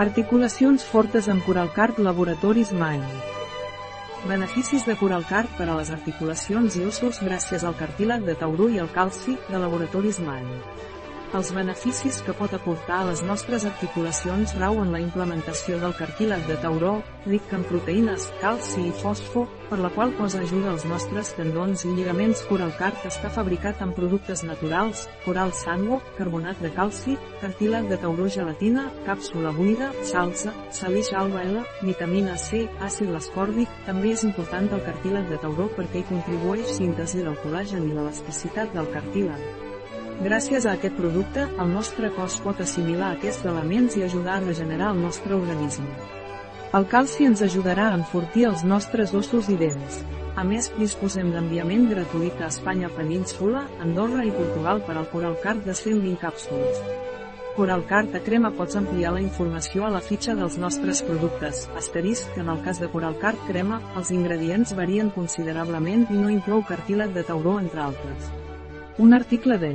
Articulacions fortes amb Coralcart Laboratoris Mind. Beneficis de Coralcart per a les articulacions i ossos gràcies al cartílag de tauró i al calci de Laboratoris Mind. Els beneficis que pot aportar a les nostres articulacions rau en la implementació del cartílag de tauró, ric en proteïnes, calci i fòsfor, per la qual cosa ajuda als nostres tendons i lligaments Coralcart està fabricat amb productes naturals, coral sango, carbonat de calci, cartílag de tauró gelatina, càpsula buida, salsa, salix alba L, vitamina C, àcid ascòrbic, també és important el cartílag de tauró perquè hi contribueix síntesi del col·lagen i l'elasticitat del cartílag. Gràcies a aquest producte, el nostre cos pot assimilar aquests elements i ajudar a regenerar el nostre organisme. El calci ens ajudarà a enfortir els nostres ossos i dents. A més, disposem d'enviament gratuït a Espanya Península, Andorra i Portugal per al Coralcart de 120 càpsules. Coralcart a crema pots ampliar la informació a la fitxa dels nostres productes, asterisc que en el cas de Coralcart crema, els ingredients varien considerablement i no inclou cartílag de tauró entre altres. Un article de